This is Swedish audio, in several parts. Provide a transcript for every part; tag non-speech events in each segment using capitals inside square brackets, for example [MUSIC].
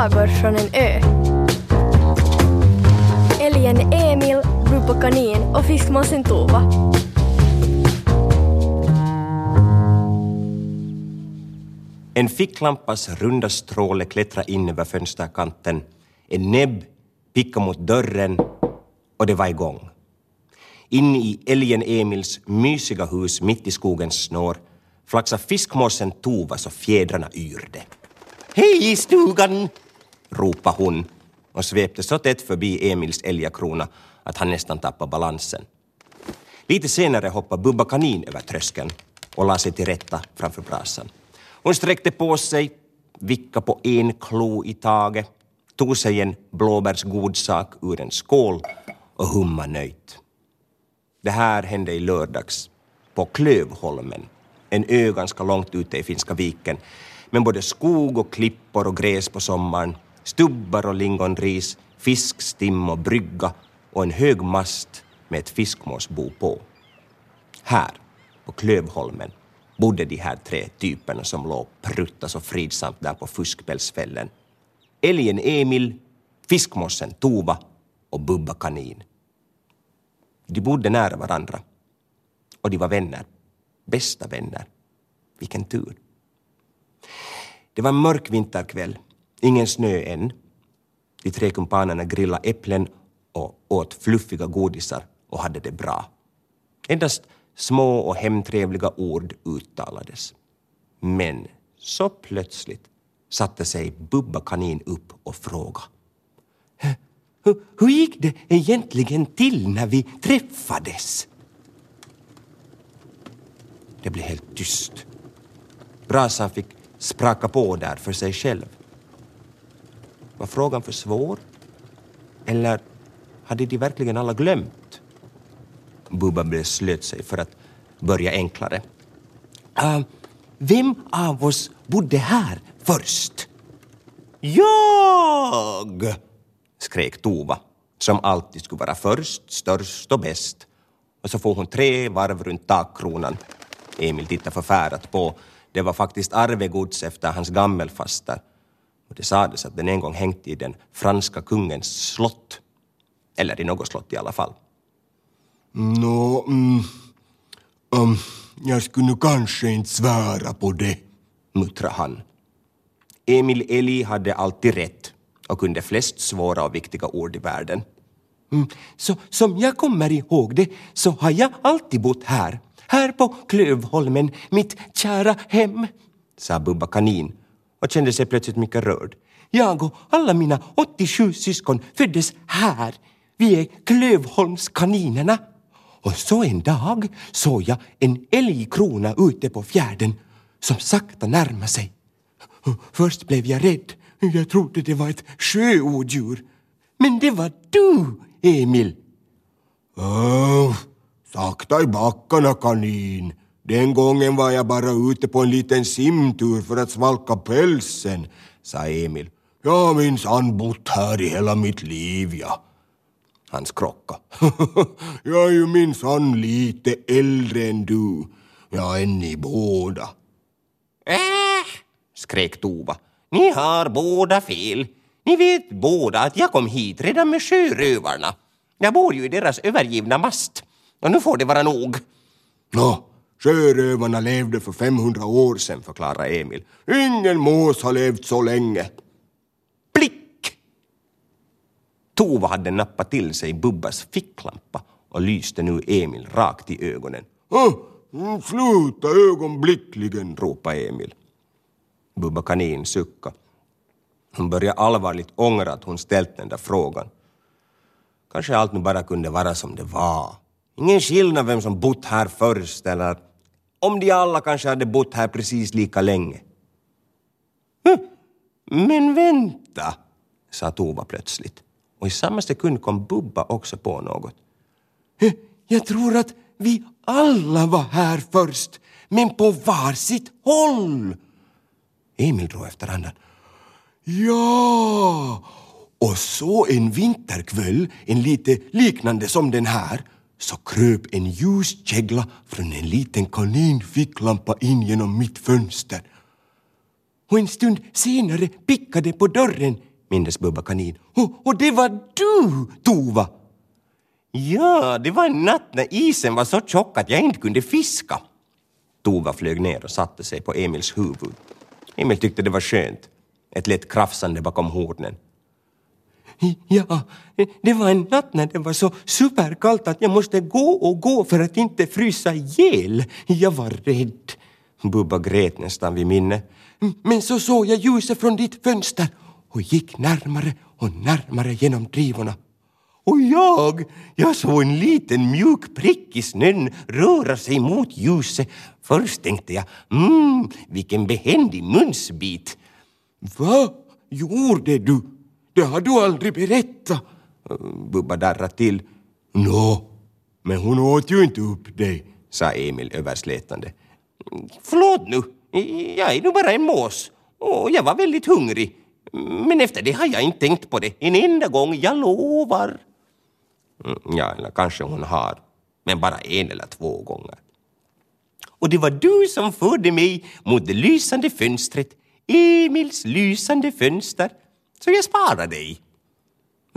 sagor från en ö. Älgen Emil, Rupa Kanin och fiskmåsen Tova. En ficklampas runda stråle klättrade in över fönsterkanten. En näbb pickade mot dörren och det var igång. In i älgen Emils mysiga hus mitt i skogens snår flaxade fiskmåsen Tova så fjädrarna yrde. Hej i stugan! Ropade hon och svepte så tätt förbi Emils älgakrona att han nästan tappade balansen. Lite senare hoppade Bubba Kanin över tröskeln och la sig till rätta framför brasan. Hon sträckte på sig, vickade på en klo i taget, tog sig en blåbärsgodsak ur en skål och humma nöjt. Det här hände i lördags på Klövholmen, en ö ganska långt ute i Finska viken, med både skog och klippor och gräs på sommaren, stubbar och lingonris, fiskstim och brygga och en hög mast med ett fiskmåsbo på. Här, på Klövholmen, bodde de här tre typerna som låg prutta så fridsamt där på fuskpälsfällen. Älgen Emil, fiskmåsen Tova och Bubba Kanin. De bodde nära varandra. Och de var vänner. Bästa vänner. Vilken tur. Det var en mörk vinterkväll. Ingen snö än. De tre kumpanerna grillade äpplen och åt fluffiga godisar och hade det bra. Endast små och hemtrevliga ord uttalades. Men så plötsligt satte sig Bubba Kanin upp och frågade. Hur, hur gick det egentligen till när vi träffades? Det blev helt tyst. Brasan fick spraka på där för sig själv. Var frågan för svår? Eller hade de verkligen alla glömt? Bubba beslöt sig för att börja enklare. Uh, vem av oss bodde här först? Jag! skrek Tova, som alltid skulle vara först, störst och bäst. Och så får hon tre varv runt takkronan. Emil tittade förfärat på. Det var faktiskt arvegods efter hans gammelfaster. Och det sades att den en gång hängt i den franska kungens slott. Eller i något slott i alla fall. Nå, mm, um, jag skulle kanske inte svära på det, muttrade han. Emil Eli hade alltid rätt och kunde flest svåra och viktiga ord i världen. Mm, så som jag kommer ihåg det så har jag alltid bott här. Här på Klövholmen, mitt kära hem, sa Bubba Kanin och kände sig plötsligt mycket rörd. Jag och alla mina 87 syskon föddes här. Vi är Klövholmskaninerna. Och så en dag såg jag en älgkrona ute på fjärden som sakta närmade sig. Först blev jag rädd. Jag trodde det var ett sjöodjur. Men det var du, Emil. Öh, sakta i backarna, kanin. Den gången var jag bara ute på en liten simtur för att svalka pälsen, sa Emil. Jag har minsann bott här i hela mitt liv, ja. Han skrocka. [LAUGHS] jag är ju minsann lite äldre än du. Ja, än ni båda. Äh, skrek Tova. Ni har båda fel. Ni vet båda att jag kom hit redan med sjörövarna. Jag bor ju i deras övergivna mast. Och nu får det vara nog. Nå, sjörövarna levde för 500 år sedan, förklarar Emil. Ingen mås har levt så länge. Blick! Tova hade nappat till sig Bubbas ficklampa och lyste nu Emil rakt i ögonen. Oh, sluta ögonblickligen, ropade Emil. Bubba Kanin suckade Hon började allvarligt ångra att hon ställt den där frågan. Kanske allt nu bara kunde vara som det var. Ingen skillnad vem som bott här först eller om de alla kanske hade bott här precis lika länge. Men vänta, sa Tova plötsligt. Och i samma sekund kom Bubba också på något. Jag tror att vi alla var här först, men på var sitt håll. Emil drog efter andan. Ja! Och så en vinterkväll, en lite liknande som den här, så kröp en ljuskägla från en liten kaninficklampa in genom mitt fönster. Och en stund senare pickade på dörren mindes Bubba kanin. Och, och det var du, Tova! Ja, det var en natt när isen var så tjock att jag inte kunde fiska. Tova flög ner och satte sig på Emils huvud. Emil tyckte det var skönt. Ett lätt krafsande bakom hornen. Ja, det var en natt när det var så superkallt att jag måste gå och gå för att inte frysa ihjäl. Jag var rädd. Bubba grät nästan vid minne. Men så såg jag ljuset från ditt fönster och gick närmare och närmare genom drivorna. Och jag, jag såg en liten mjuk prick i snön röra sig mot ljuset. Först tänkte jag, mm, vilken behändig munsbit. Va? Gjorde du? Det har du aldrig berättat. Bubba darrade till. Nå, men hon åt ju inte upp dig, sa Emil överslätande. Förlåt nu, jag är nu bara en mås och jag var väldigt hungrig. Men efter det har jag inte tänkt på det en enda gång, jag lovar. Mm, ja, eller kanske hon har, men bara en eller två gånger. Och det var du som förde mig mot det lysande fönstret, Emils lysande fönster, så jag sparar dig.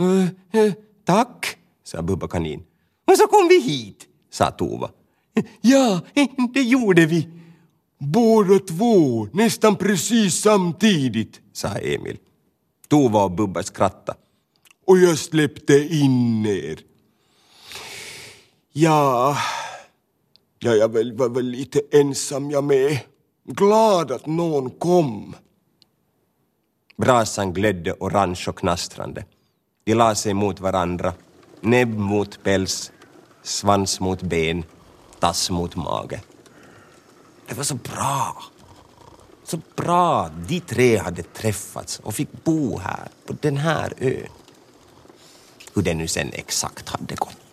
Uh, uh, tack, sa Bubba kanin. Och så kom vi hit, sa Tova. [LAUGHS] Ja, det gjorde vi. Båda två, nästan precis samtidigt, sa Emil. Tova och Bubba skrattade. Och jag släppte in er. Ja, ja jag var väl lite ensam jag med. Glad att någon kom. Brasan glödde orange och knastrande. De la sig mot varandra, näbb mot päls, svans mot ben, tass mot mage. Det var så bra. Så bra de tre hade träffats och fick bo här, på den här ön. Hur det nu sen exakt hade gått.